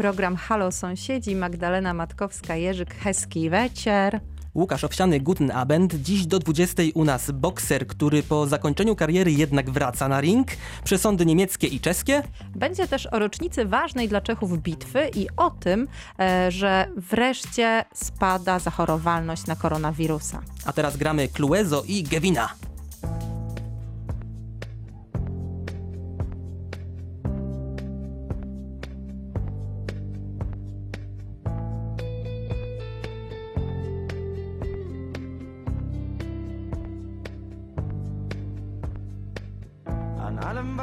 program Halo Sąsiedzi. Magdalena Matkowska-Jerzyk, Heski Wecier. Łukasz Owsiany, Guten Abend. Dziś do 20 u nas bokser, który po zakończeniu kariery jednak wraca na ring. Przesądy niemieckie i czeskie. Będzie też o rocznicy ważnej dla Czechów bitwy i o tym, e, że wreszcie spada zachorowalność na koronawirusa. A teraz gramy Cluezo i Gevina.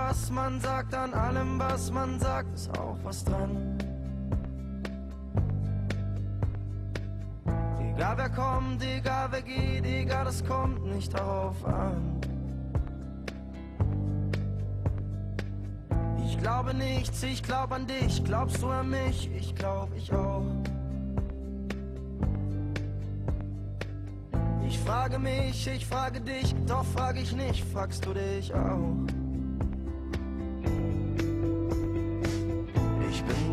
Was man sagt, an allem, was man sagt, ist auch was dran. Egal wer kommt, egal wer geht, egal, es kommt nicht darauf an. Ich glaube nichts, ich glaub an dich, glaubst du an mich, ich glaub ich auch. Ich frage mich, ich frage dich, doch frage ich nicht, fragst du dich auch?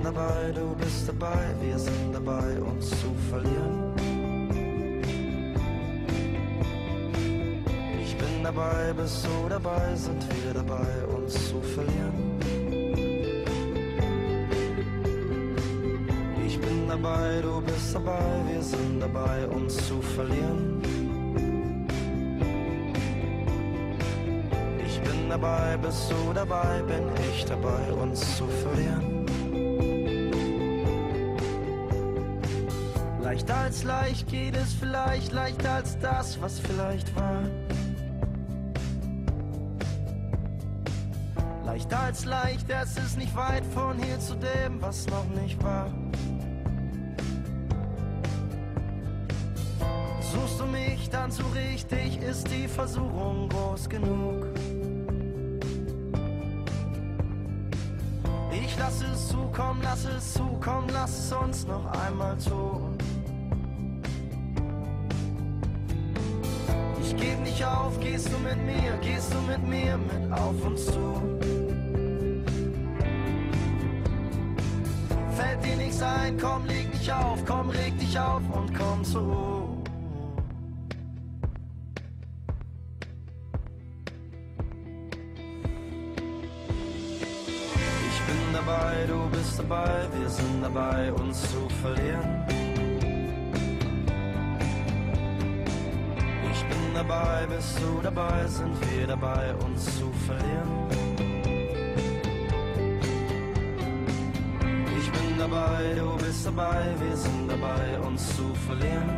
Dabei, du bist dabei, wir sind dabei, uns zu verlieren. Ich bin dabei, bist du dabei, sind wir dabei, uns zu verlieren. Ich bin dabei, du bist dabei, wir sind dabei, uns zu verlieren. Ich bin dabei, bist du dabei, bin ich dabei, uns zu verlieren. Leichter als leicht geht es vielleicht, leichter als das, was vielleicht war. Leichter als leicht, es ist nicht weit von hier zu dem, was noch nicht war. Suchst du mich dann so richtig, ist die Versuchung groß genug. Ich lass es zukommen, lass es zukommen, lass es uns noch einmal tun. Nicht auf, gehst du mit mir, gehst du mit mir mit auf uns zu. Fällt dir nichts ein, komm, leg dich auf, komm, reg dich auf und komm Ruhe. Ich bin dabei, du bist dabei, wir sind dabei, uns zu verlieren. Dabei, bist du dabei, sind wir dabei, uns zu verlieren. Ich bin dabei, du bist dabei, wir sind dabei, uns zu verlieren.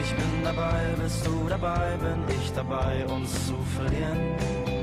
Ich bin dabei, bist du dabei, bin ich dabei, uns zu verlieren.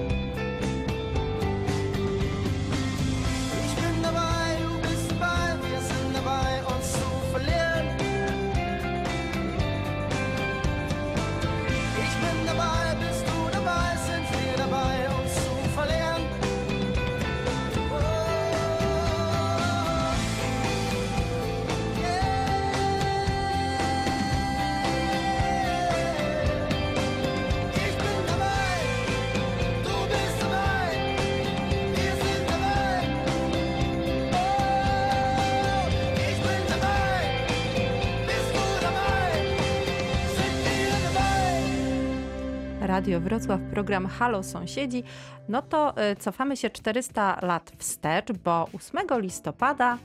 Radio Wrocław, program Halo Sąsiedzi. No to e, cofamy się 400 lat wstecz, bo 8 listopada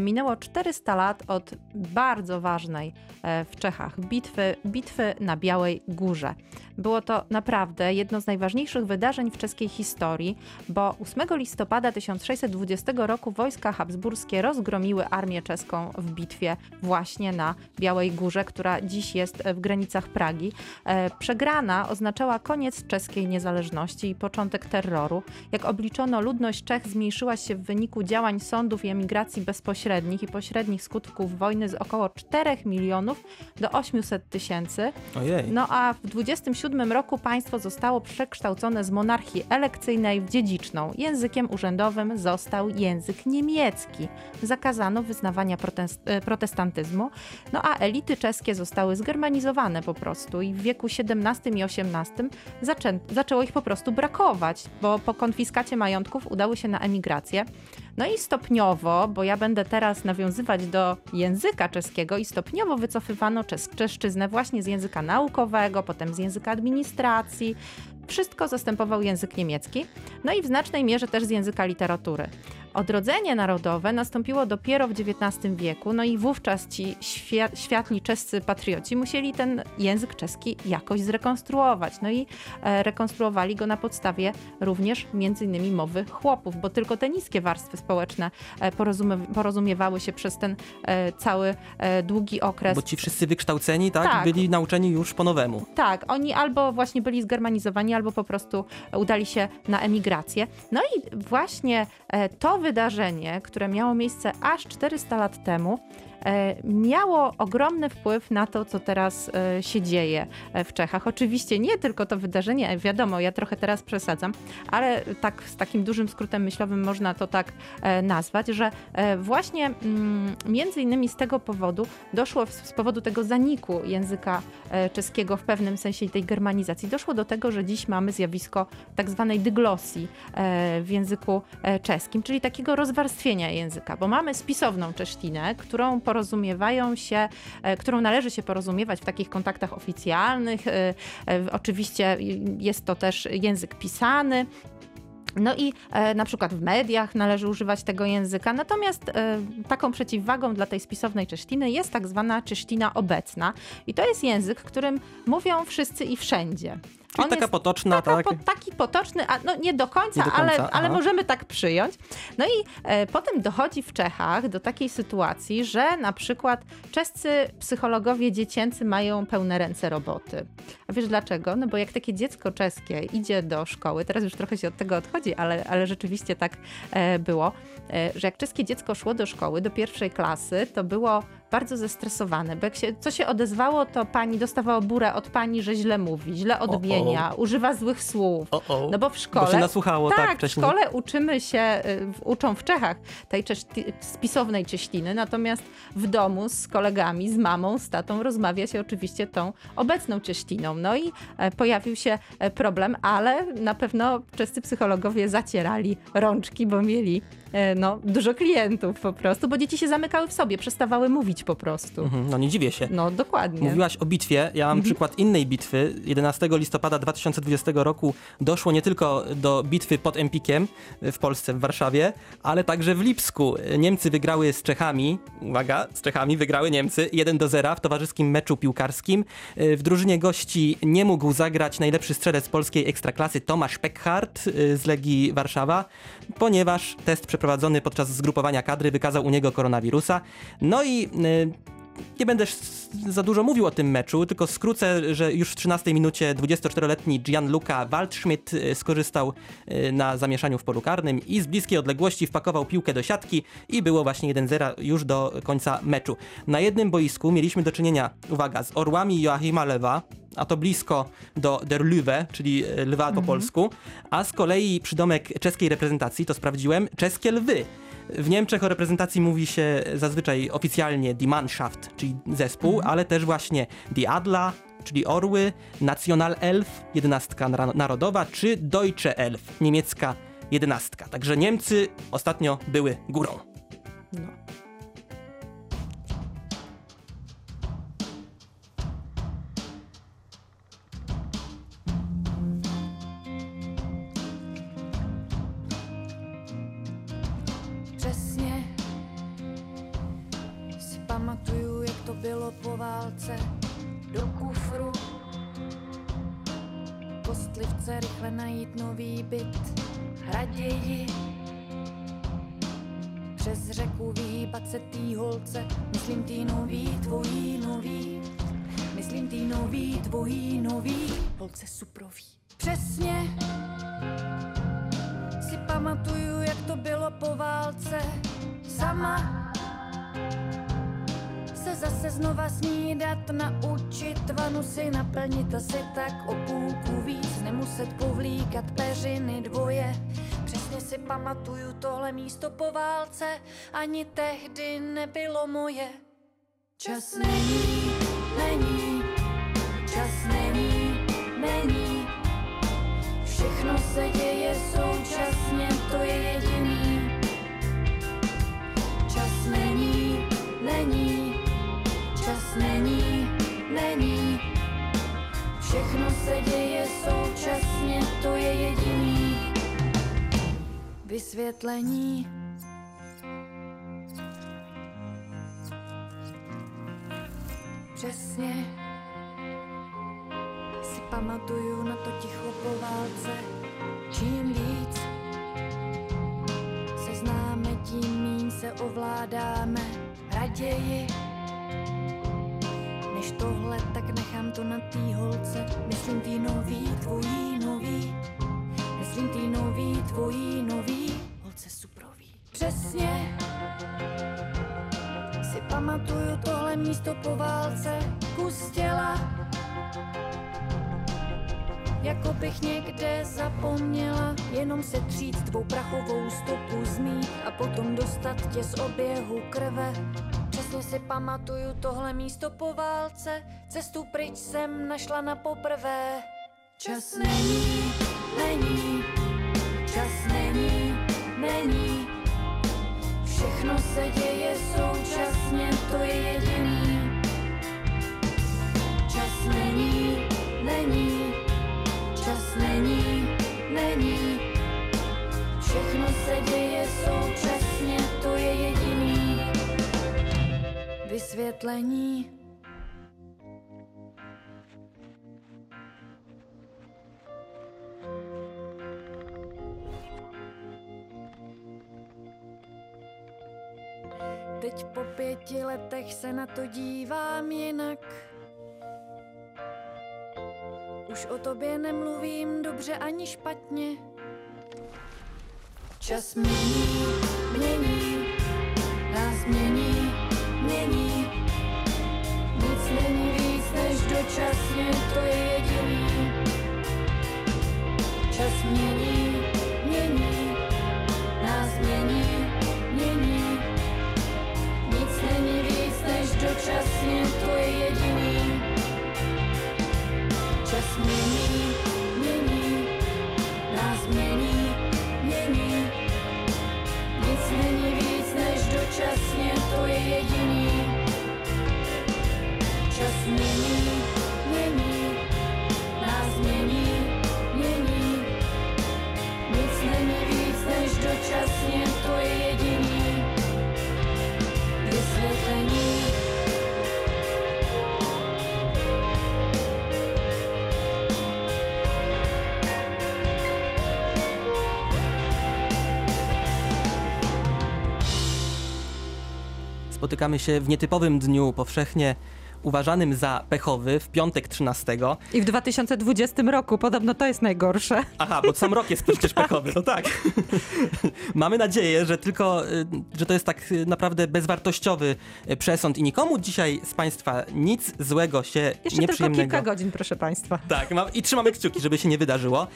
minęło 400 lat od bardzo ważnej e, w Czechach bitwy, bitwy na Białej Górze. Było to naprawdę jedno z najważniejszych wydarzeń w czeskiej historii, bo 8 listopada 1620 roku wojska habsburskie rozgromiły armię czeską w bitwie właśnie na Białej Górze, która dziś jest w granicach Pragi. E, Przegrana oznaczała koniec czeskiej niezależności i początek terroru. Jak obliczono, ludność Czech zmniejszyła się w wyniku działań sądów i emigracji bezpośredniej bezpośrednich i pośrednich skutków wojny z około 4 milionów do 800 tysięcy. Ojej. No a w 27 roku państwo zostało przekształcone z monarchii elekcyjnej w dziedziczną. Językiem urzędowym został język niemiecki. Zakazano wyznawania e, protestantyzmu, no a elity czeskie zostały zgermanizowane po prostu i w wieku XVII i XVIII zaczę, zaczęło ich po prostu brakować, bo po konfiskacie majątków udały się na emigrację. No i stopniowo, bo ja będę teraz nawiązywać do języka czeskiego i stopniowo wycofywano czes czeszczyznę właśnie z języka naukowego, potem z języka administracji. Wszystko zastępował język niemiecki, no i w znacznej mierze też z języka literatury. Odrodzenie narodowe nastąpiło dopiero w XIX wieku, no i wówczas ci światli czescy patrioci musieli ten język czeski jakoś zrekonstruować. No i e, rekonstruowali go na podstawie również między innymi mowy chłopów, bo tylko te niskie warstwy społeczne e, porozumiewały się przez ten e, cały długi okres. Bo ci wszyscy wykształceni, tak, tak, byli nauczeni już po nowemu. Tak, oni albo właśnie byli zgermanizowani, albo po prostu udali się na emigrację. No i właśnie to wydarzenie, które miało miejsce aż 400 lat temu, miało ogromny wpływ na to, co teraz e, się dzieje e, w Czechach. Oczywiście nie tylko to wydarzenie, wiadomo, ja trochę teraz przesadzam, ale tak z takim dużym skrótem myślowym można to tak nazwać, że właśnie mm, między innymi z tego powodu doszło, z powodu tego zaniku języka czeskiego w pewnym sensie tej germanizacji, doszło do tego, że dziś mamy zjawisko tak zwanej dyglosji w języku czeskim, czyli takiego rozwarstwienia języka, bo mamy spisowną czesztinę, którą porozumiewają się, e, którą należy się porozumiewać w takich kontaktach oficjalnych. E, e, oczywiście jest to też język pisany. No i e, na przykład w mediach należy używać tego języka. Natomiast e, taką przeciwwagą dla tej spisownej czesztiny jest tak zwana czesztina obecna. I to jest język, którym mówią wszyscy i wszędzie. Czyli On taka potoczna, taka, tak? Po, taki potoczny, a no nie do końca, nie do końca ale, ale możemy tak przyjąć. No i e, potem dochodzi w Czechach do takiej sytuacji, że na przykład czescy psychologowie dziecięcy mają pełne ręce roboty. A wiesz dlaczego? No bo jak takie dziecko czeskie idzie do szkoły, teraz już trochę się od tego odchodzi, ale, ale rzeczywiście tak e, było, e, że jak czeskie dziecko szło do szkoły, do pierwszej klasy, to było bardzo zestresowane, bo jak się, co się odezwało, to pani dostawała burę od pani, że źle mówi, źle odmienia, używa złych słów. No bo w szkole... Bo się nasłuchało, tak, tak w szkole uczymy się, y, uczą w Czechach tej spisownej cześliny, natomiast w domu z kolegami, z mamą, z tatą rozmawia się oczywiście tą obecną cześliną. No i e, pojawił się e, problem, ale na pewno czescy psychologowie zacierali rączki, bo mieli E, no, dużo klientów po prostu, bo dzieci się zamykały w sobie, przestawały mówić po prostu. Mhm, no nie dziwię się. No dokładnie. Mówiłaś o bitwie, ja mam mhm. przykład innej bitwy. 11 listopada 2020 roku doszło nie tylko do bitwy pod Empikiem w Polsce, w Warszawie, ale także w Lipsku. Niemcy wygrały z Czechami, uwaga, z Czechami wygrały Niemcy 1 do 0 w towarzyskim meczu piłkarskim. W drużynie gości nie mógł zagrać najlepszy strzelec polskiej ekstraklasy Tomasz Peckhardt y, z Legii Warszawa, ponieważ test przeprowadzony podczas zgrupowania kadry wykazał u niego koronawirusa. No i y, nie będę za dużo mówił o tym meczu, tylko skrócę, że już w 13 minucie 24-letni Gianluca Waldschmidt y, skorzystał y, na zamieszaniu w polu karnym i z bliskiej odległości wpakował piłkę do siatki i było właśnie 1-0 już do końca meczu. Na jednym boisku mieliśmy do czynienia, uwaga, z orłami Joachima Lewa, a to blisko do Der Löwe, czyli lwa po mhm. polsku, a z kolei przydomek czeskiej reprezentacji, to sprawdziłem, czeskie lwy. W Niemczech o reprezentacji mówi się zazwyczaj oficjalnie Die Mannschaft, czyli zespół, mhm. ale też właśnie Die Adler, czyli orły, Nationalelf, jedenastka narodowa, czy Deutsche Elf, niemiecka jedenastka. Także Niemcy ostatnio były górą. Válce do kufru. Kostlivce rychle najít nový byt, raději přes řeku vyhýbat se tý holce, myslím tý nový, tvojí nový, myslím tý nový, tvojí nový, holce suprový. Přesně si pamatuju, jak to bylo po válce, sama zase znova snídat, naučit vanu si naplnit asi tak o půlku víc, nemuset povlíkat peřiny dvoje. Přesně si pamatuju tohle místo po válce, ani tehdy nebylo moje. Čas není, není, čas není, není. Všechno se děje současně, není, není. Všechno se děje současně, to je jediný. Vysvětlení. Přesně si pamatuju na to ticho po válce. Čím víc se známe, tím míň se ovládáme. Raději než tohle, tak nechám to na tý holce. Myslím tý nový, tvojí nový. Myslím tý nový, tvojí nový. Holce suprový. Přesně si pamatuju tohle místo po válce. Kus těla jako bych někde zapomněla jenom se tříct tvou prachovou stopu zmít a potom dostat tě z oběhu krve. Přesně si pamatuju tohle místo po válce, cestu pryč jsem našla na poprvé. Čas není, není, čas není, není. Všechno se děje současně, to je jediný. Čas není, není, čas není, není. Všechno se děje současně, to je jediný. Vysvětlení. Teď po pěti letech se na to dívám jinak. Už o tobě nemluvím dobře ani špatně. Čas mění, mění, nás mění, mění. Než dočasně, to je jediný. Čas mění, Spotykamy się w nietypowym dniu powszechnie uważanym za pechowy w piątek 13. I w 2020 roku podobno to jest najgorsze. Aha, bo sam rok jest przecież pechowy, no tak. Mamy nadzieję, że tylko, y, że to jest tak y, naprawdę bezwartościowy y, przesąd i nikomu dzisiaj z Państwa nic złego się Jeszcze tylko nieprzyjemnego... kilka godzin, proszę Państwa. Tak, i trzymamy kciuki, żeby się nie wydarzyło.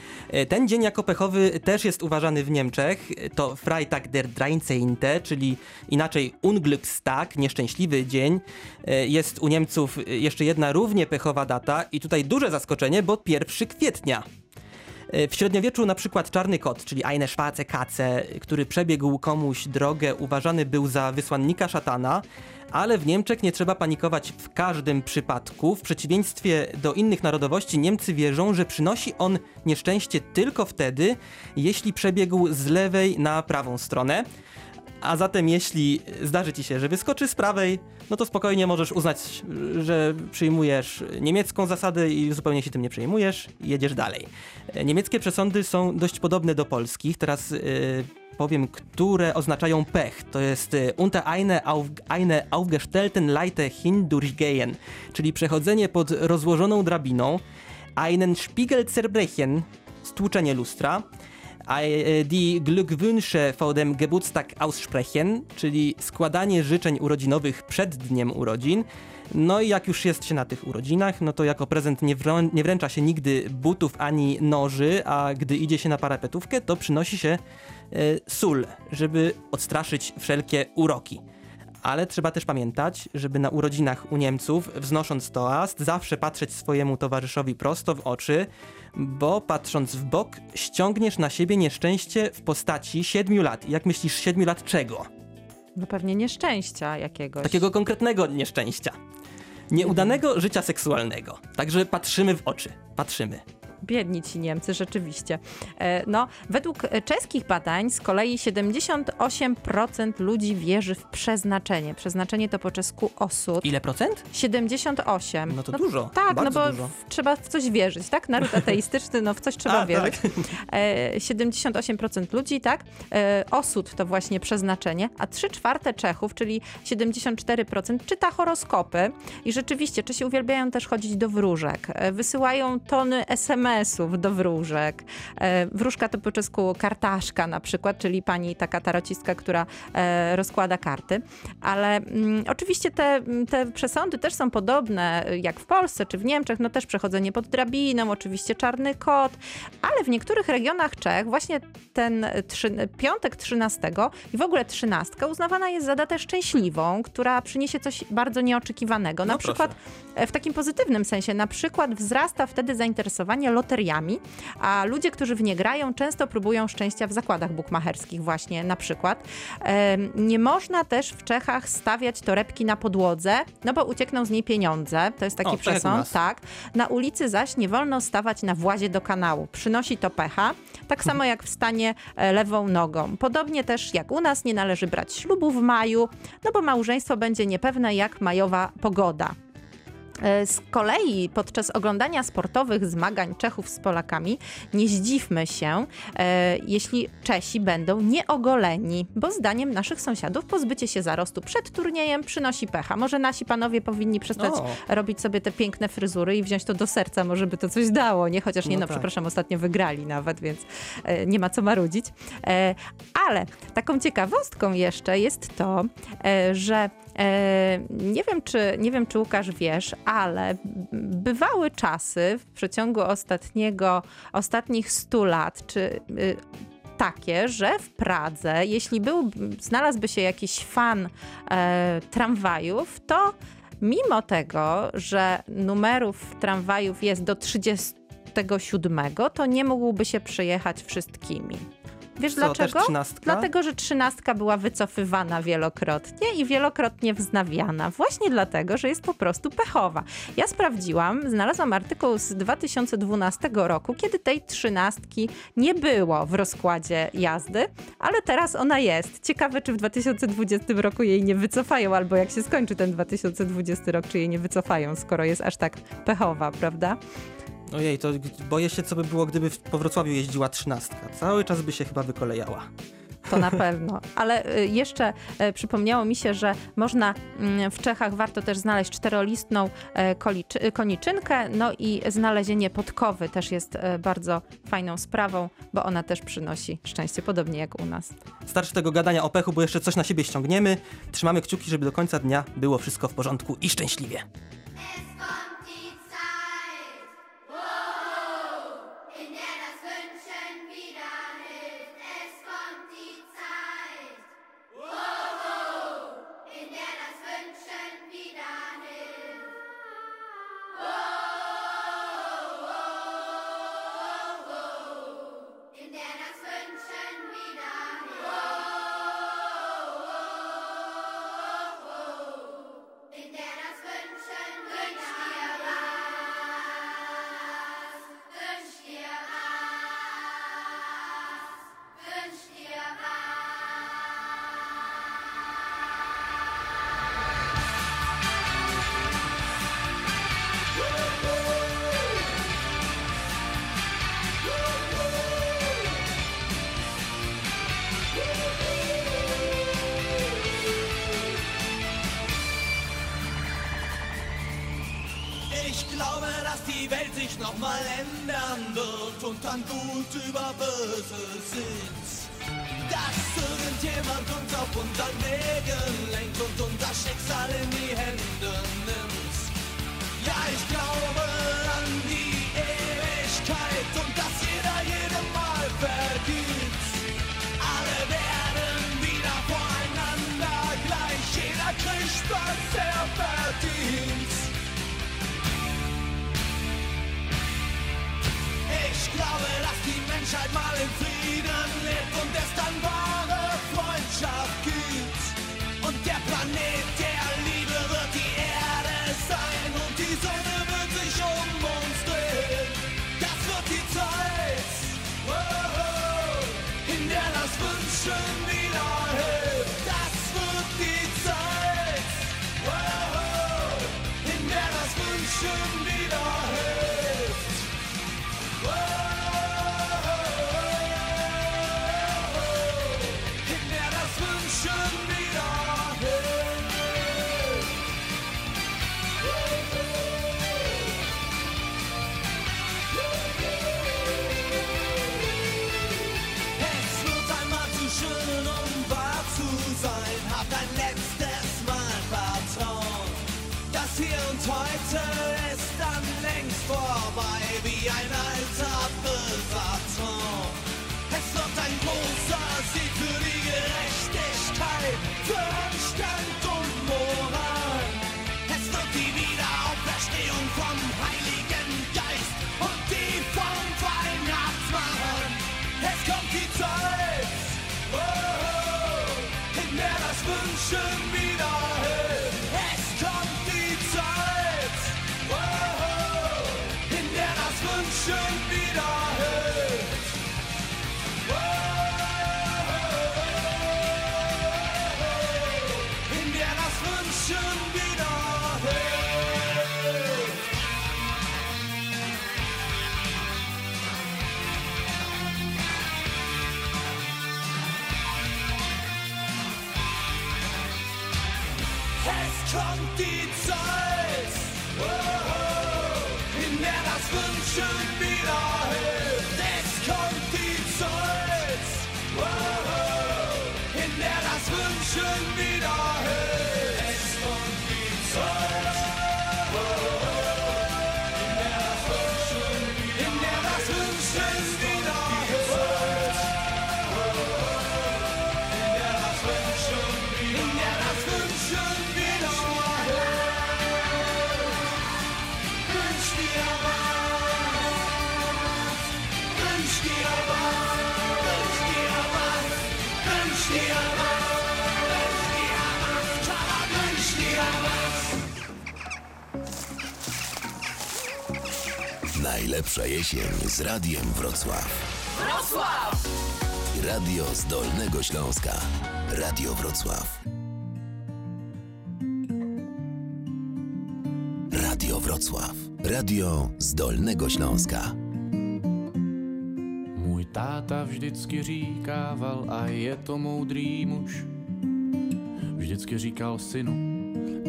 Ten dzień jako pechowy też jest uważany w Niemczech. To Freitag der 13, czyli inaczej Unglückstag, nieszczęśliwy dzień. Jest u Niemców jeszcze jedna równie pechowa data i tutaj duże zaskoczenie, bo 1 kwietnia. E, W średniowieczu na przykład czarny kot, czyli Eine Schwarze Katze, który przebiegł komuś drogę, uważany był za wysłannika szatana, ale w Niemczech nie trzeba panikować w każdym przypadku. W przeciwieństwie do innych narodowości Niemcy wierzą, że przynosi on nieszczęście tylko wtedy, jeśli przebiegł z lewej na prawą stronę. A zatem jeśli zdarzy ci się, że wyskoczy z prawej, no to spokojnie możesz uznać, że przyjmujesz niemiecką zasadę i zupełnie się tym nie przejmujesz i jedziesz dalej. E, Niemieckie przesądy są dość podobne do polskich. Teraz yy, powiem, które oznaczają pech. To jest y, unter eine, auf, eine aufgestellten Leiter hindurchgehen, czyli przechodzenie pod rozłożoną drabiną, einen Spiegel zerbrechen, stłuczenie lustra, die Glückwünsche vor dem Geburtstag aussprechen, czyli składanie życzeń urodzinowych przed dniem urodzin. No i jak już jest się na tych urodzinach, no to jako prezent nie, wrą- nie wręcza się nigdy butów ani noży, a gdy idzie się na parapetówkę, to przynosi się e, sól, żeby odstraszyć wszelkie uroki. Ale trzeba też pamiętać, żeby na urodzinach u Niemców, wznosząc toast, zawsze patrzeć swojemu towarzyszowi prosto w oczy, bo patrząc w bok, ściągniesz na siebie nieszczęście w postaci siedmiu lat. Jak myślisz, siedmiu lat czego? No pewnie nieszczęścia jakiegoś. Takiego konkretnego nieszczęścia. Nieudanego życia seksualnego. Także patrzymy w oczy. Patrzymy. Biedni ci Niemcy, rzeczywiście. E, No, według czeskich badań z kolei 78% ludzi wierzy w przeznaczenie. Przeznaczenie to po czesku osud. Ile procent? 78. No to dużo, Tak, no bo dużo. trzeba w coś wierzyć, tak? Naród ateistyczny, no w coś trzeba A, wierzyć. tak. E, 78% ludzi, tak? E, osud to właśnie przeznaczenie, a 3 czwarte Czechów, czyli 74% czyta horoskopy i rzeczywiście Czesi uwielbiają też chodzić do wróżek. Wysyłają tony Do wróżek. E, wróżka to po czesku kartaszka na przykład, czyli pani taka tarocistka, która e, rozkłada karty. Ale mm, oczywiście te, te przesądy też są podobne y, jak w Polsce czy w Niemczech, no też przechodzenie pod drabiną, oczywiście czarny kot, ale w niektórych regionach Czech właśnie ten trzy, piątek 13 i w ogóle trzynastka uznawana jest za datę szczęśliwą, która przyniesie coś bardzo nieoczekiwanego. Na No proszę. przykład e, w takim pozytywnym sensie, na przykład wzrasta wtedy zainteresowanie loteriami, a ludzie, którzy w nie grają, często próbują szczęścia w zakładach bukmacherskich właśnie na przykład. Nie można też w Czechach stawiać torebki na podłodze, no bo uciekną z niej pieniądze. To jest taki O, przesąd, tak. Na ulicy zaś nie wolno stawać na włazie do kanału. Przynosi to pecha, tak samo jak wstanie e, lewą nogą. Podobnie też jak u nas nie należy brać ślubu w maju, no bo małżeństwo będzie niepewne jak majowa pogoda. E, Z kolei podczas oglądania sportowych zmagań Czechów z Polakami nie zdziwmy się, e, jeśli Czesi będą nieogoleni, bo zdaniem naszych sąsiadów pozbycie się zarostu przed turniejem przynosi pecha. Może nasi panowie powinni przestać O. robić sobie te piękne fryzury i wziąć to do serca, może by to coś dało, nie? Chociaż nie, No no, tak. przepraszam, ostatnio wygrali nawet, więc e, nie ma co marudzić. Ale taką ciekawostką jeszcze jest to, że nie wiem, czy, nie wiem, czy Łukasz wiesz, ale bywały czasy w przeciągu ostatniego, ostatnich 100 lat, czy y, takie, że w Pradze, jeśli był, znalazłby się jakiś fan e, tramwajów, to mimo tego, że numerów tramwajów jest do 37, to nie mógłby się przejechać wszystkimi. Wiesz Co, dlaczego? Dlatego, że trzynastka była wycofywana wielokrotnie i wielokrotnie wznawiana. Właśnie dlatego, że jest po prostu pechowa. Ja sprawdziłam, znalazłam artykuł z 2012 roku, kiedy tej trzynastki nie było w rozkładzie jazdy, ale teraz ona jest. Ciekawe, czy w 2020 roku jej nie wycofają, albo jak się skończy ten 2020 rok, czy jej nie wycofają, skoro jest aż tak pechowa, prawda? Ojej, to boję się, co by było, gdyby w- po Wrocławiu jeździła trzynastka. Cały czas by się chyba wykolejała. To na pewno. Ale y, jeszcze e, przypomniało mi się, że można mm, w Czechach warto też znaleźć czterolistną e, e, koniczynkę, no i znalezienie podkowy też jest e, bardzo fajną sprawą, bo ona też przynosi szczęście, podobnie jak u nas. Starczy tego gadania o pechu, bo jeszcze coś na siebie ściągniemy. Trzymamy kciuki, żeby do końca dnia było wszystko w porządku i szczęśliwie. Sich nochmal ändern wird und dann gut über böse sind. Dass irgendjemand uns auf unseren Wegen lenkt und unser Schicksal in die Hände nimmt. Ja, ich glaube an die Ewigkeit und dass jeder jedem Mal vergibt. Alle werden wieder voreinander gleich, jeder kriegt, was Menschheit mal in Frieden ein alter Traum. Es wird ein großer Sieg für die Gerechtigkeit, für Anstand und Moral. Es wird die Wiederauferstehung vom Heiligen Geist und die vom Weihnachtsmann. Es kommt die Zeit, oh, in der das Wünschen kommt die Zeit, oh, in der das Wünschen wieder hilft. Najlepsza jesień z Radiem Wrocław. Wrocław! Radio z Dolnego Śląska. Radio Wrocław. Radio Wrocław. Radio z Dolnego Śląska. Můj táta vždycky říkával a je to moudrý muž. Vždycky říkal synu,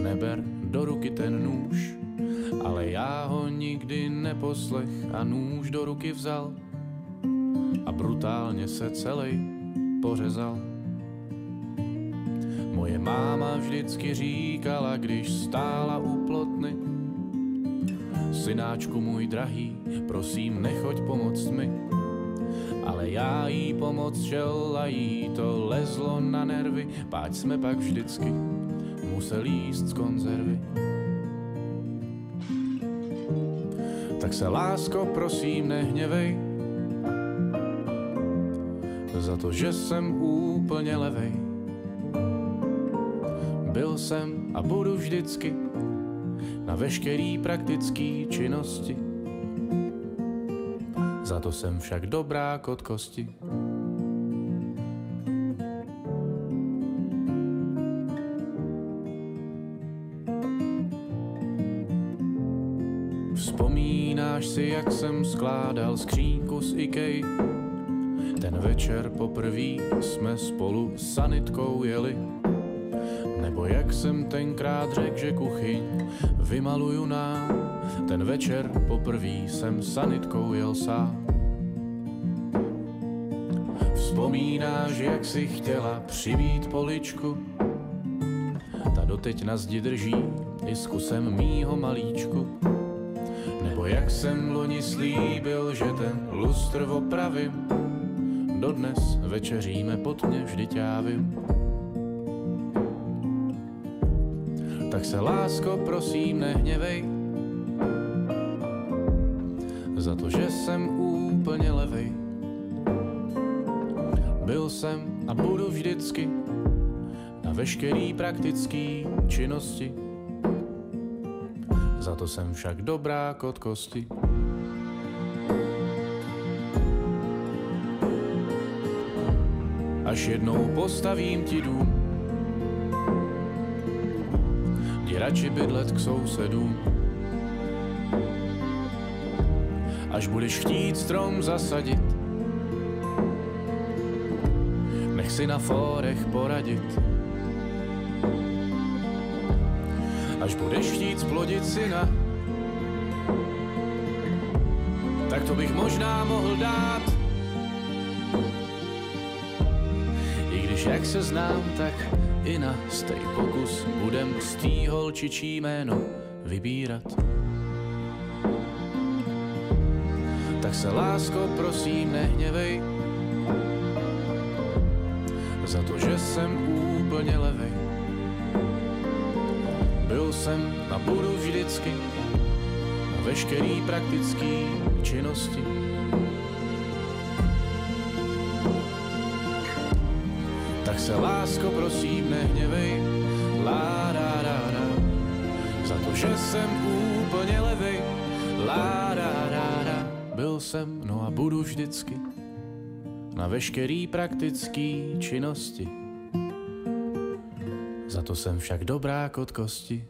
neber do ruky ten nůž. Ale já ho nikdy neposlech a nůž do ruky vzal a brutálně se celý pořezal. Moje máma vždycky říkala, když stála u plotny, Synáčku můj drahý, prosím, nechoď pomoct mi. Ale já jí pomoc šel a jí to lezlo na nervy, páč jsme pak vždycky museli jíst z konzervy. Tak se lásko prosím nehněvej za to, že jsem úplně levej. Byl jsem a budu vždycky na veškerý praktický činnosti. Za to jsem však dobrá kot kosti. Si, jak jsem skládal skřínku z Ikej? Ten večer poprvé jsme spolu s sanitkou jeli. Nebo jak jsem tenkrát řekl, že kuchyň vymaluju nám, ten večer poprvé jsem sanitkou jel sám. Vzpomínáš, jak si chtěla přibít poličku, ta doteď na zdi drží i s kusem mýho malíčku. Nebo jak jsem loni slíbil, že ten lustr opravím, dodnes večeříme pod mě, vždyť já. Tak se lásko prosím nehněvej, za to, že jsem úplně levej. Byl jsem a budu vždycky na veškerý praktický činnosti. Za to jsem však dobrá kot kosti. Až jednou postavím ti dům, jdi radši bydlet k sousedům. Až budeš chtít strom zasadit, nech si na fórech poradit. Až budeš chtít splodit syna, tak to bych možná mohl dát. I když jak se znám, tak i na stej pokus budem z tý holčičí jméno vybírat. Tak se lásko prosím nehněvej za to, že jsem úplně levej. Jsem a budu vždycky na veškerý praktický činnosti. Tak se lásko prosím nehněvej, lá, rá, rá, rá, za to, že jsem úplně levej, lá, rá, rá, rá. Byl jsem, no a budu vždycky na veškerý praktický činnosti. Za to jsem však dobrá kot kosti.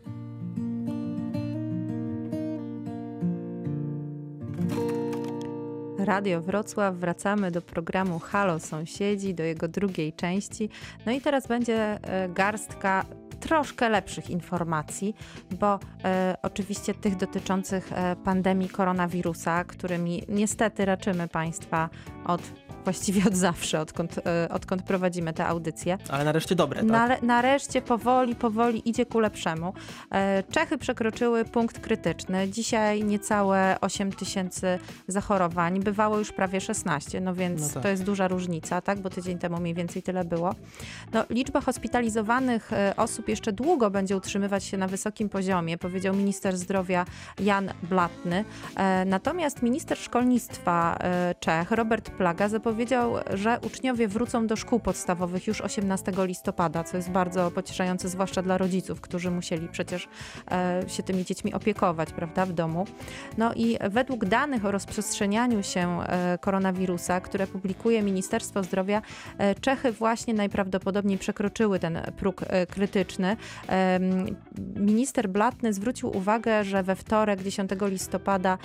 Radio Wrocław. Wracamy do programu Halo Sąsiedzi, do jego drugiej części. No i teraz będzie e, garstka troszkę lepszych informacji, bo e, oczywiście tych dotyczących e, pandemii koronawirusa, którymi niestety raczymy Państwa od właściwie od zawsze, odkąd, e, odkąd prowadzimy te audycje. Ale nareszcie dobre, tak? Nale, nareszcie powoli, powoli idzie ku lepszemu. E, Czechy przekroczyły punkt krytyczny. Dzisiaj niecałe 8 tysięcy zachorowań. Bywało już prawie 16, no więc No tak. to jest duża różnica, tak? Bo tydzień temu mniej więcej tyle było. No, liczba hospitalizowanych e, osób jeszcze długo będzie utrzymywać się na wysokim poziomie, powiedział minister zdrowia Jan Blatny. Natomiast minister szkolnictwa Czech, Robert Plaga, zapowiedział, że uczniowie wrócą do szkół podstawowych już 18 listopada, co jest bardzo pocieszające, zwłaszcza dla rodziców, którzy musieli przecież e, się tymi dziećmi opiekować, prawda, w domu. No i według danych o rozprzestrzenianiu się e, koronawirusa, które publikuje Ministerstwo Zdrowia, e, Czechy właśnie najprawdopodobniej przekroczyły ten próg krytyczny. Minister Blatny zwrócił uwagę, że we wtorek 10 listopada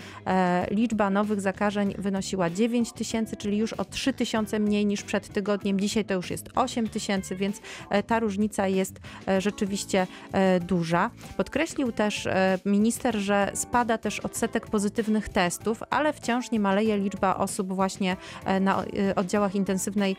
liczba nowych zakażeń wynosiła 9 tysięcy, czyli już o 3 tysiące mniej niż przed tygodniem. Dzisiaj to już jest 8 tysięcy, więc e, ta różnica jest e, rzeczywiście e, duża. Podkreślił też minister, że spada też odsetek pozytywnych testów, ale wciąż nie maleje liczba osób właśnie na oddziałach intensywnej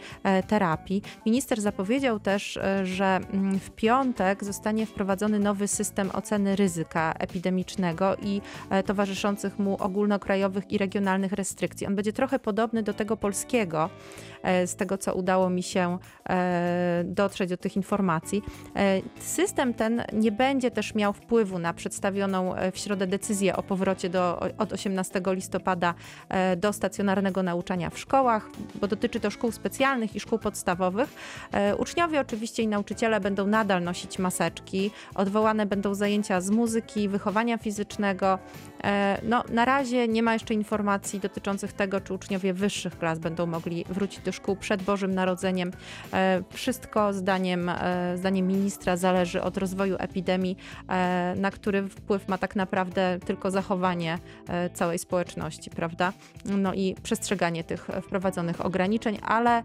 terapii. Minister zapowiedział też, że mm, w piątek zostanie wprowadzony nowy system oceny ryzyka epidemicznego i towarzyszących mu ogólnokrajowych i regionalnych restrykcji. On będzie trochę podobny do tego polskiego, e, z tego co udało mi się e, dotrzeć do tych informacji. E, System ten nie będzie też miał wpływu na przedstawioną e, w środę decyzję o powrocie do, od 18 listopada e, do stacjonarnego nauczania w szkołach, bo dotyczy to szkół specjalnych i szkół podstawowych. E, Uczniowie oczywiście i nauczyciele będą nadal nosić maseczki, odwołane będą zajęcia z muzyki, wychowania fizycznego. E, No, na razie nie ma jeszcze informacji dotyczących tego, czy uczniowie wyższych klas będą mogli wrócić do szkół przed Bożym Narodzeniem. E, Wszystko zdaniem, e, zdaniem ministra zależy od rozwoju epidemii, e, na który wpływ ma tak naprawdę tylko zachowanie całej społeczności, prawda? No i przestrzeganie tych wprowadzonych ograniczeń, ale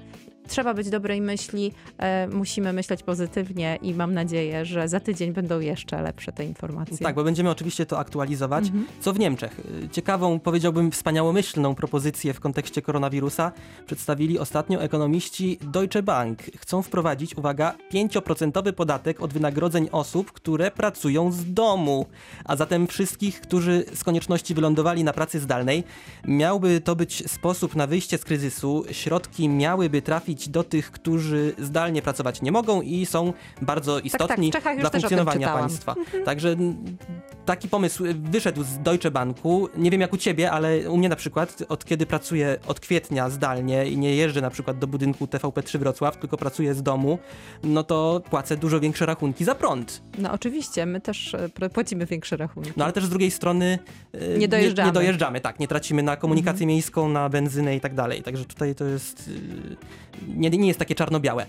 trzeba być dobrej myśli, e, musimy myśleć pozytywnie i mam nadzieję, że za tydzień będą jeszcze lepsze te informacje. Tak, bo będziemy oczywiście to aktualizować. Mhm. Co w Niemczech? Y, Ciekawą, powiedziałbym, wspaniałomyślną propozycję w kontekście koronawirusa przedstawili ostatnio ekonomiści Deutsche Bank. Chcą wprowadzić, uwaga, 5% podatek od wynagrodzeń osób, które pracują z domu. A zatem wszystkich, którzy z konieczności wylądowali na pracy zdalnej. Miałby to być sposób na wyjście z kryzysu. Środki miałyby trafić do tych, którzy zdalnie pracować nie mogą i są bardzo istotni Czechach już dla funkcjonowania państwa. Także m, taki pomysł wyszedł z Deutsche Banku. Nie wiem jak u ciebie, ale u mnie na przykład od kiedy pracuję od kwietnia zdalnie i nie jeżdżę na przykład do budynku TVP3 Wrocław, tylko pracuję z domu, no to płacę dużo większe rachunki za prąd. No oczywiście, my też e, płacimy większe rachunki. No ale też z drugiej strony e, Nie dojeżdżamy. Mhm. Nie, nie dojeżdżamy, tak, nie tracimy na komunikację miejską, na benzynę i tak dalej. Także tutaj to jest e, nie, nie jest takie czarno-białe. E,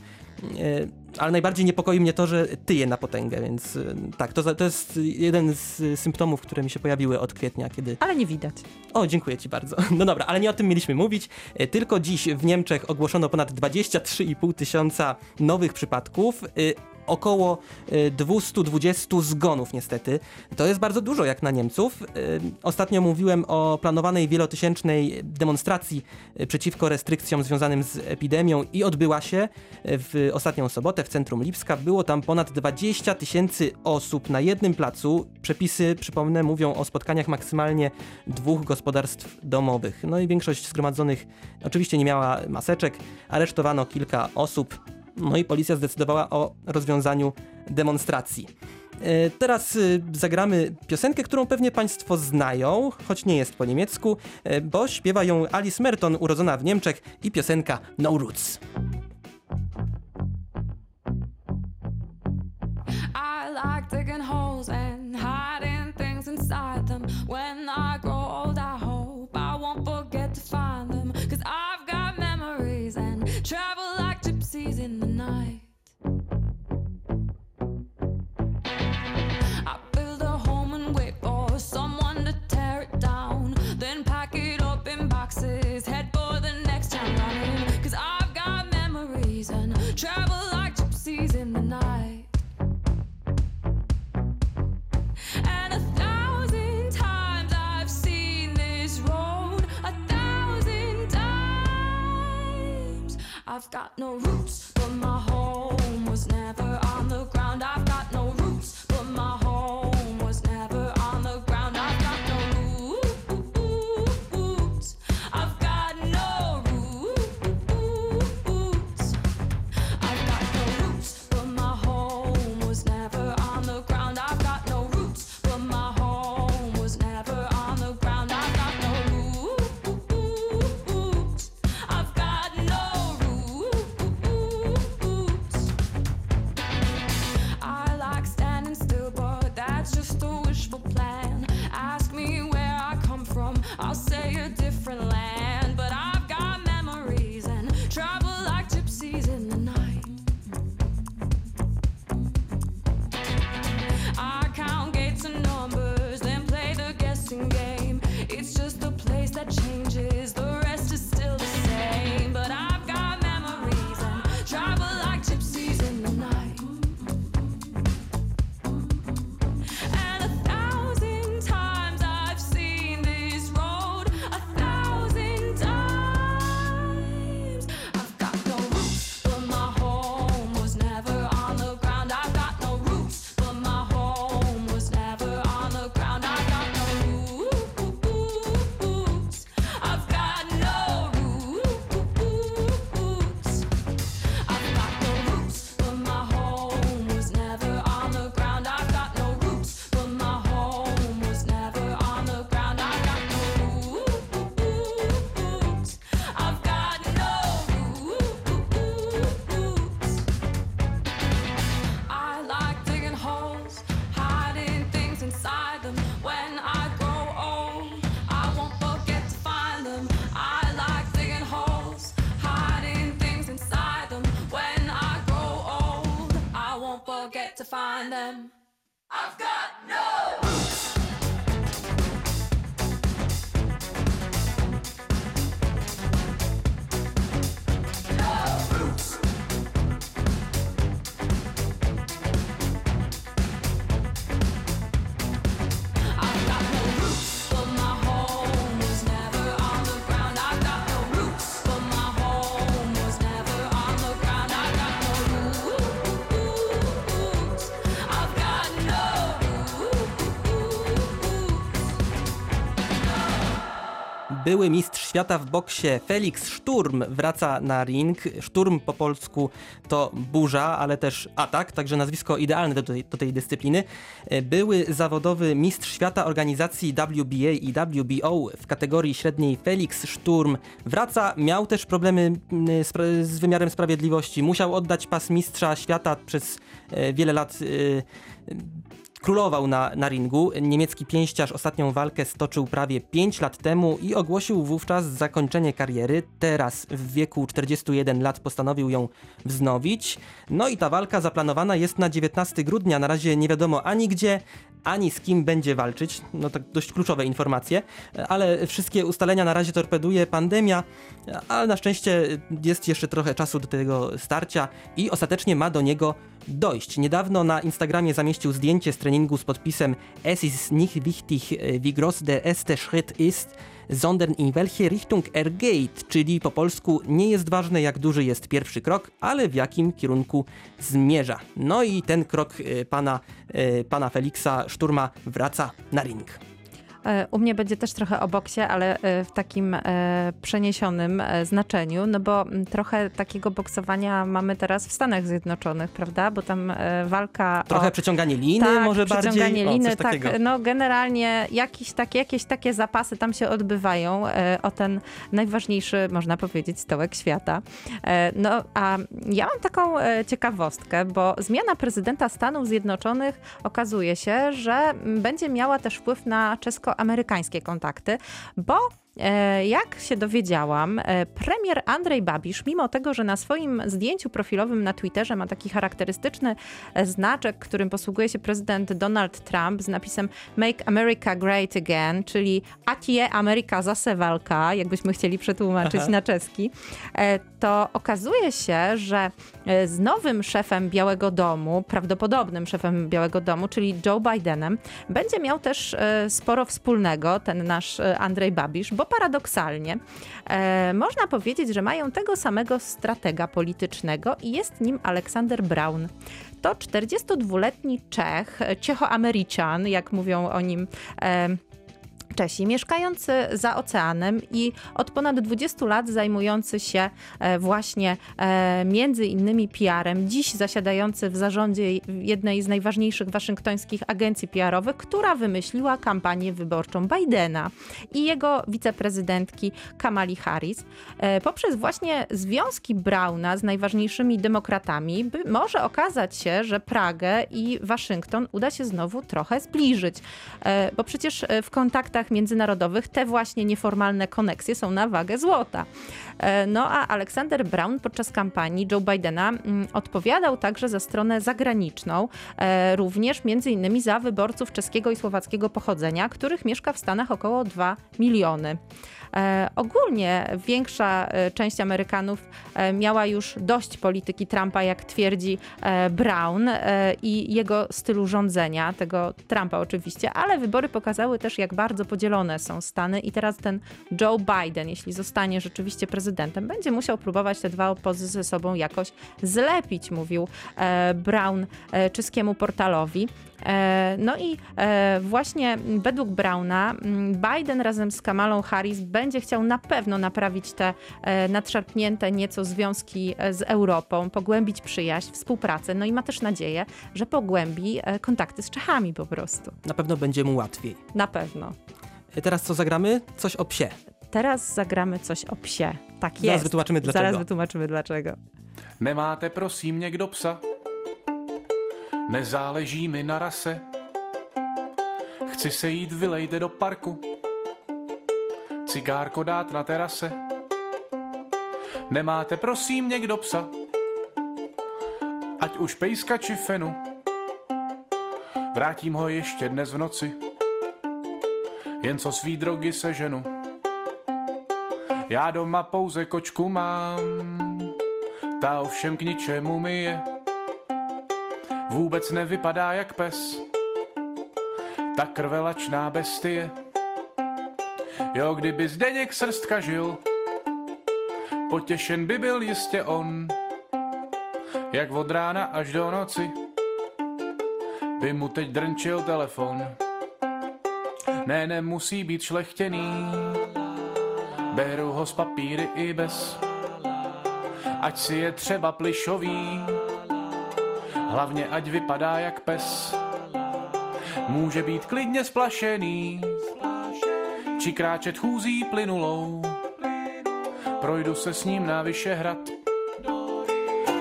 Ale najbardziej niepokoi mnie to, że tyje na potęgę, więc e, tak, to, to jest jeden z symptomów, które mi się pojawiły od kwietnia, kiedy Ale nie widać. o, dziękuję Ci bardzo. No dobra, ale nie o tym mieliśmy mówić. E, Tylko dziś w Niemczech ogłoszono ponad 23,5 tysiąca nowych przypadków. Około e, 220 zgonów, niestety. To jest bardzo dużo jak na Niemców. E, Ostatnio mówiłem o planowanej wielotysięcznej demonstracji e, przeciwko restrykcjom związanym z epidemią i odbyła się w ostatnią sobotę w centrum Lipska. Było tam ponad 20 tysięcy osób na jednym placu. Przepisy, przypomnę, mówią o spotkaniach maksymalnie dwóch gospodarstw domowych. No i większość zgromadzonych oczywiście nie miała maseczek. Aresztowano kilka osób. No i policja zdecydowała o rozwiązaniu demonstracji. E, Teraz y, zagramy piosenkę, którą pewnie Państwo znają, choć nie jest po niemiecku, e, bo śpiewa ją Alice Merton, urodzona w Niemczech i piosenka No Roots. Got no roots, on them. Um, były mistrz świata w boksie Felix Szturm wraca na ring. Szturm po polsku to burza, ale też atak, także nazwisko idealne do tej, do tej dyscypliny. E, Były zawodowy mistrz świata organizacji WBA i WBO w kategorii średniej Felix Szturm wraca. Miał też problemy mm, spra- z wymiarem sprawiedliwości. Musiał oddać pas mistrza świata przez e, wiele lat. Królował na, na ringu. Niemiecki pięściarz ostatnią walkę stoczył prawie 5 lat temu i ogłosił wówczas zakończenie kariery. Teraz w wieku 41 lat postanowił ją wznowić. No i ta walka zaplanowana jest na 19 grudnia. Na razie nie wiadomo ani gdzie, ani z kim będzie walczyć. No tak dość kluczowe informacje, ale wszystkie ustalenia na razie torpeduje pandemia, ale na szczęście jest jeszcze trochę czasu do tego starcia i ostatecznie ma do niego dojść. Niedawno na Instagramie zamieścił zdjęcie z treningu z podpisem Es ist nicht wichtig, wie groß der erste Schritt ist, sondern in welche Richtung er geht, czyli po polsku nie jest ważne jak duży jest pierwszy krok, ale w jakim kierunku zmierza. No i ten krok e, pana, e, pana Feliksa Szturma wraca na ring. E, U mnie będzie też trochę o boksie, ale e, w takim e, przeniesionym znaczeniu, no bo trochę takiego boksowania mamy teraz w Stanach Zjednoczonych, prawda? Bo tam walka Trochę o... przeciąganie liny tak, może bardziej? przeciąganie O, liny, takiego. tak. No generalnie jakieś, tak, jakieś takie zapasy tam się odbywają o ten najważniejszy, można powiedzieć, stołek świata. No a ja mam taką ciekawostkę, bo zmiana prezydenta Stanów Zjednoczonych okazuje się, że będzie miała też wpływ na czesko-amerykańskie kontakty, bo Jak się dowiedziałam, e, premier Andrzej Babisz, mimo tego, że na swoim zdjęciu profilowym na Twitterze ma taki charakterystyczny e, znaczek, którym posługuje się prezydent Donald Trump z napisem Make America Great Again, czyli Atie Ameryka zase walka, jakbyśmy chcieli przetłumaczyć Aha. na czeski, e, to okazuje się, że e, z nowym szefem Białego Domu, prawdopodobnym szefem Białego Domu, czyli Joe Bidenem, będzie miał też e, sporo wspólnego ten nasz e, Andrzej Babisz, bo paradoksalnie e, można powiedzieć, że mają tego samego stratega politycznego i jest nim Aleksander Braun. To 42-letni Czech, Czechoameryczan, jak mówią o nim e, Czesi, mieszkający za oceanem i od ponad 20 lat zajmujący się e, właśnie e, między innymi PR-em, dziś zasiadający w zarządzie jednej z najważniejszych waszyngtońskich agencji PR-owych, która wymyśliła kampanię wyborczą Bidena i jego wiceprezydentki Kamali Harris. E, Poprzez właśnie związki Brauna z najważniejszymi demokratami może okazać się, że Pragę i Waszyngton uda się znowu trochę zbliżyć, bo przecież w kontaktach międzynarodowych te właśnie nieformalne koneksje są na wagę złota. E, No a Aleksander Brown podczas kampanii Joe Bidena mm, odpowiadał także za stronę zagraniczną, e, również między innymi za wyborców czeskiego i słowackiego pochodzenia, których mieszka w Stanach około 2 miliony. E, ogólnie większa część Amerykanów miała już dość polityki Trumpa, jak twierdzi Brown i jego stylu rządzenia, tego Trumpa oczywiście, ale wybory pokazały też, jak bardzo podzielone są Stany i teraz ten Joe Biden, jeśli zostanie rzeczywiście prezydentem, będzie musiał próbować te dwa obozy ze sobą jakoś zlepić, mówił e, Brown e, czeskiemu portalowi. E, No i e, właśnie według Brauna m, Biden razem z Kamalą Harris będzie chciał na pewno naprawić te e, nadszarpnięte nieco związki z Europą, pogłębić przyjaźń, współpracę, no i ma też nadzieję, że pogłębi kontakty z Czechami po prostu. Na pewno będzie mu łatwiej. Na pewno. Teraz co zagramy? Coś o psie. Teraz zagramy coś o psie. Tak Zaraz jest. wytłumaczymy dlaczego. Zaraz wytłumaczymy dlaczego. Nemáte prosím někdo psa? Nezáleží mi na rase. Chci se jít vylejte do parku. Cigárko dát na terase. Nemáte prosím někdo psa? Ať už pejska či fenu. Vrátím ho ještě dnes v noci. Jen co svý drogy seženu. Já doma pouze kočku mám. Ta ovšem k ničemu mi je. Vůbec nevypadá jak pes. Ta krvelačná bestie. Jo, kdyby Zdeněk srstka žil, potěšen by byl jistě on. Jak od rána až do noci by mu teď drnčil telefon. Ne, nemusí být šlechtěný, Beru ho z papíry i bez, ať si je třeba plišový, hlavně ať vypadá jak pes. Může být klidně splašený, či kráčet chůzí plynulou. Projdu se s ním na Vyšehrad,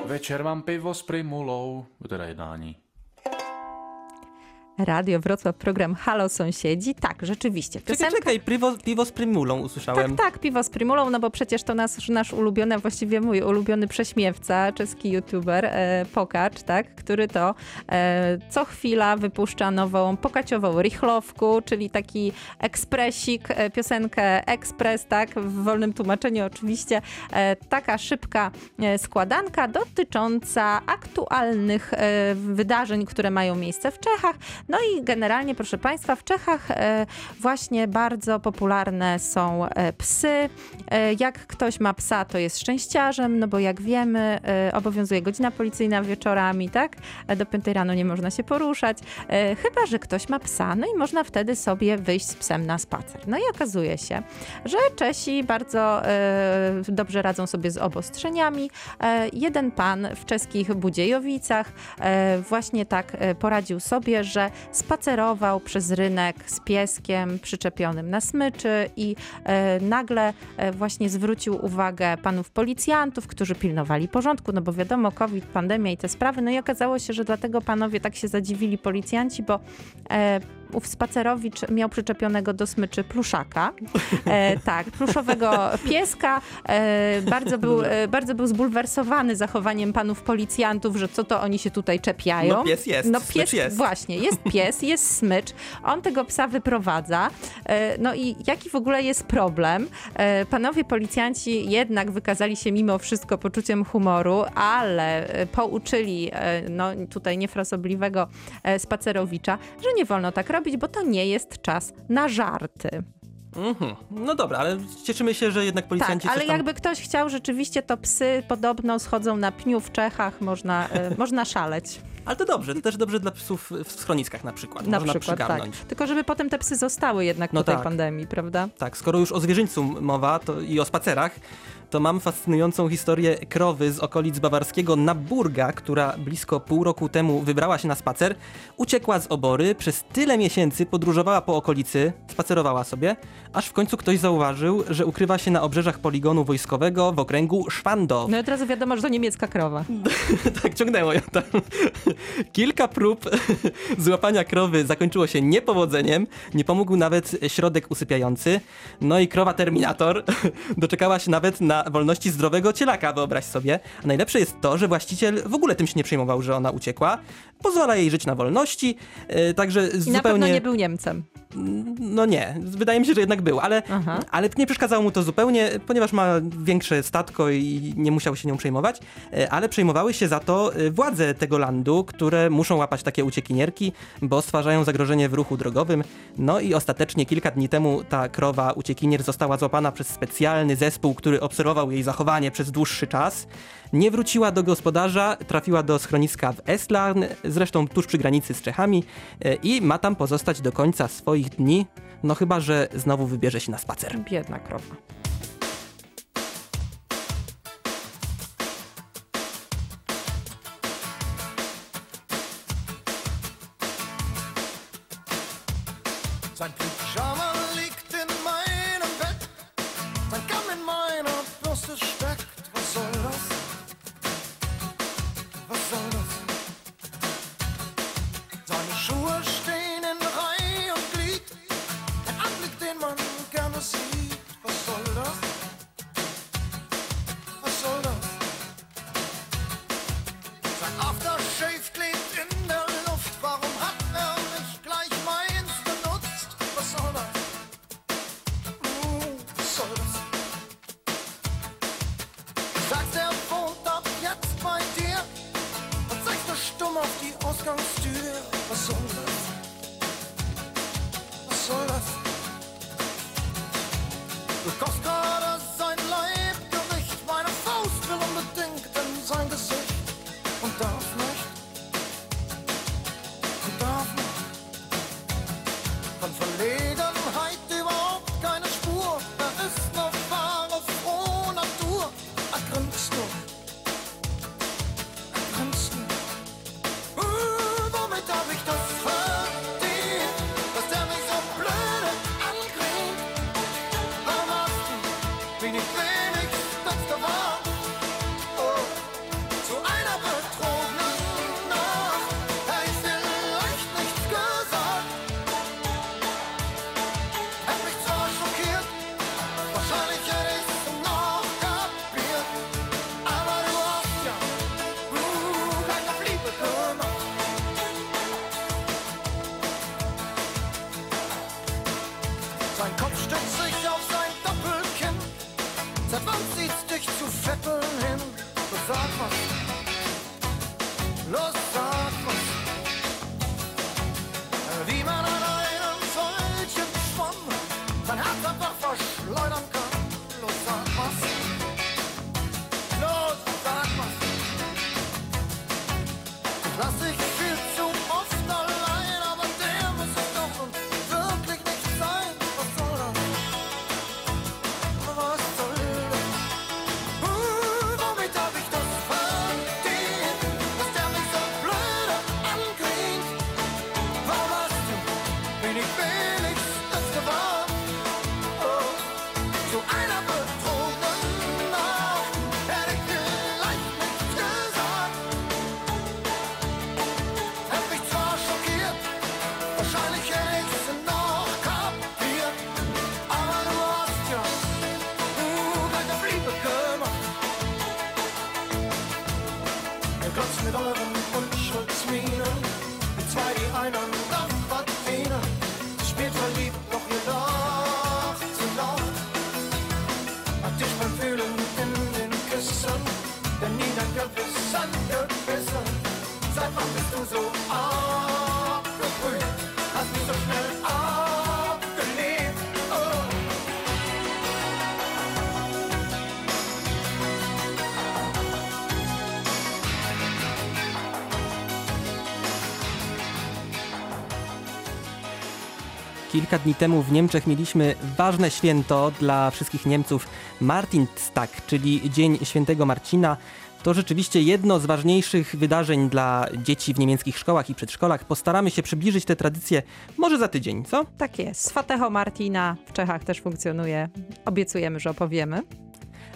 večer mám pivo s primulou. Teda jednání. Radio Wrocław, program Halo Sąsiedzi. Tak, rzeczywiście. Czekaj, Piosenka... czekaj, piwo, piwo z primulą usłyszałem. Tak, tak, piwo z Primulą, no bo przecież to nasz, nasz ulubiony, właściwie mój ulubiony prześmiewca, czeski youtuber, e, Pokacz, tak, który to e, co chwila wypuszcza nową pokaciową rychlowku, czyli taki ekspresik, e, piosenkę ekspres, tak, w wolnym tłumaczeniu oczywiście, e, taka szybka e, składanka dotycząca aktualnych e, wydarzeń, które mają miejsce w Czechach. No i generalnie, proszę Państwa, w Czechach e, właśnie bardzo popularne są e, psy. E, Jak ktoś ma psa, to jest szczęściarzem, no bo jak wiemy, obowiązuje godzina policyjna wieczorami, tak? Do 5 rano nie można się poruszać. Chyba, że ktoś ma psa, no i można wtedy sobie wyjść z psem na spacer. No i okazuje się, że Czesi bardzo dobrze radzą sobie z obostrzeniami. Jeden pan w czeskich Budziejowicach właśnie tak poradził sobie, że spacerował przez rynek z pieskiem przyczepionym na smyczy i e, nagle e, właśnie zwrócił uwagę panów policjantów, którzy pilnowali porządku, no bo wiadomo, COVID, pandemia i te sprawy. No i okazało się, że dlatego panowie tak się zadziwili policjanci, bo e, ów spacerowicz miał przyczepionego do smyczy pluszaka. E, tak, pluszowego pieska. E, bardzo, był, e, bardzo był zbulwersowany zachowaniem panów policjantów, że co to oni się tutaj czepiają. No pies jest, No pies jest. Właśnie, jest pies, jest smycz. On tego psa wyprowadza. E, no i jaki w ogóle jest problem? E, panowie policjanci jednak wykazali się mimo wszystko poczuciem humoru, ale e, pouczyli no tutaj niefrasobliwego spacerowicza, że nie wolno tak robić, bo to nie jest czas na żarty. Mhm. No dobra, ale cieszymy się, że jednak Tak, policjanci ale coś tam... jakby ktoś chciał, rzeczywiście to psy podobno schodzą na pniu w Czechach, można, e, można szaleć. Ale to dobrze, to też dobrze dla psów w schroniskach na przykład. Na Można przykład, tak. przygarnąć. Tylko żeby potem te psy zostały jednak No po tej tak. pandemii, prawda? Tak, skoro już o zwierzyńcu mowa to i o spacerach, to mam fascynującą historię krowy z okolic bawarskiego Naburga, która blisko pół roku temu wybrała się na spacer, uciekła z obory, przez tyle miesięcy podróżowała po okolicy, spacerowała sobie, aż w końcu ktoś zauważył, że ukrywa się na obrzeżach poligonu wojskowego w okręgu Szwandow. No i od razu wiadomo, że to niemiecka krowa. tak, ciągnęło ją tam. Kilka prób złapania krowy zakończyło się niepowodzeniem. Nie pomógł nawet środek usypiający. No i krowa Terminator doczekała się nawet na wolności zdrowego cielaka, wyobraź sobie. A najlepsze jest to, że właściciel w ogóle tym się nie przejmował, że ona uciekła. Pozwala jej żyć na wolności, e, także I na zupełnie... pewno nie był Niemcem. No nie, wydaje mi się, że jednak był, ale, Aha. ale nie przeszkadzało mu to zupełnie, ponieważ ma większe statko i nie musiał się nią przejmować, e, ale przejmowały się za to e, władze tego landu, które muszą łapać takie uciekinierki, bo stwarzają zagrożenie w ruchu drogowym. No i ostatecznie kilka dni temu ta krowa uciekinier została złapana przez specjalny zespół, który obserwował jej zachowanie przez dłuższy czas. Nie wróciła do gospodarza, trafiła do schroniska w Eslarn, zresztą tuż przy granicy z Czechami e, i ma tam pozostać do końca swoich dni, no chyba, że znowu wybierze się na spacer. Biedna krowa. Sein Pyjama liegt in meinem Kilka dni temu w Niemczech mieliśmy ważne święto dla wszystkich Niemców Martinstag, czyli Dzień Świętego Marcina. To rzeczywiście jedno z ważniejszych wydarzeń dla dzieci w niemieckich szkołach i przedszkolach. Postaramy się przybliżyć te tradycje może za tydzień, co? Tak jest. Swateho Martina w Czechach też funkcjonuje. Obiecujemy, że opowiemy.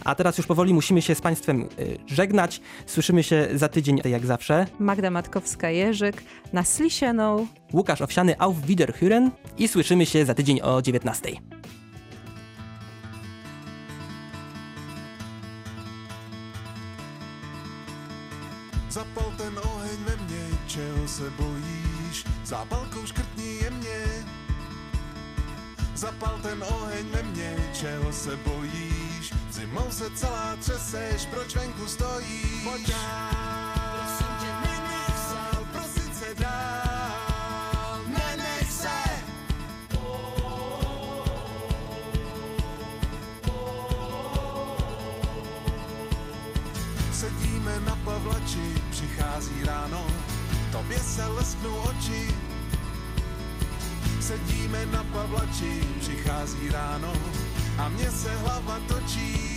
A teraz już powoli musimy się z Państwem y, żegnać. Słyszymy się za tydzień, jak zawsze. Magda Matkowska-Jerzyk na Slisieną. Łukasz Owsiany, auf Wiederhören i słyszymy się za tydzień o 19. Zapal ten oheň ve mně, čeho se bojíš? Zápalkou škrtni jemně. Zapal ten oheň ve mně, čeho se bojíš? Zimou se celá třeseš, proč venku stojíš? Pojď dál, prosím tě, nenech se, prosit se dál, nenech se. Sedíme na Pavlači, přichází ráno, tobě se lesknou oči. Sedíme na Pavlači, přichází ráno a mně se hlava točí.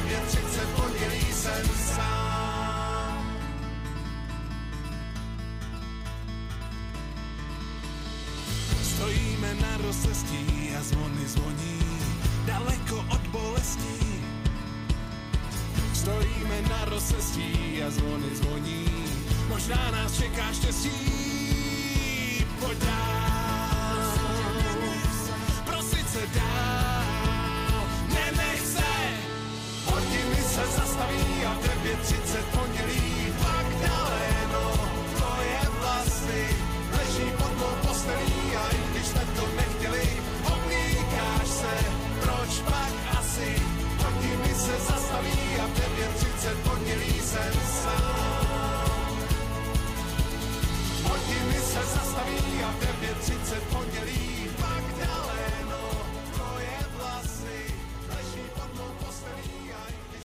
rozcestí a zvony zvoní, možná nás čeká štěstí. sun.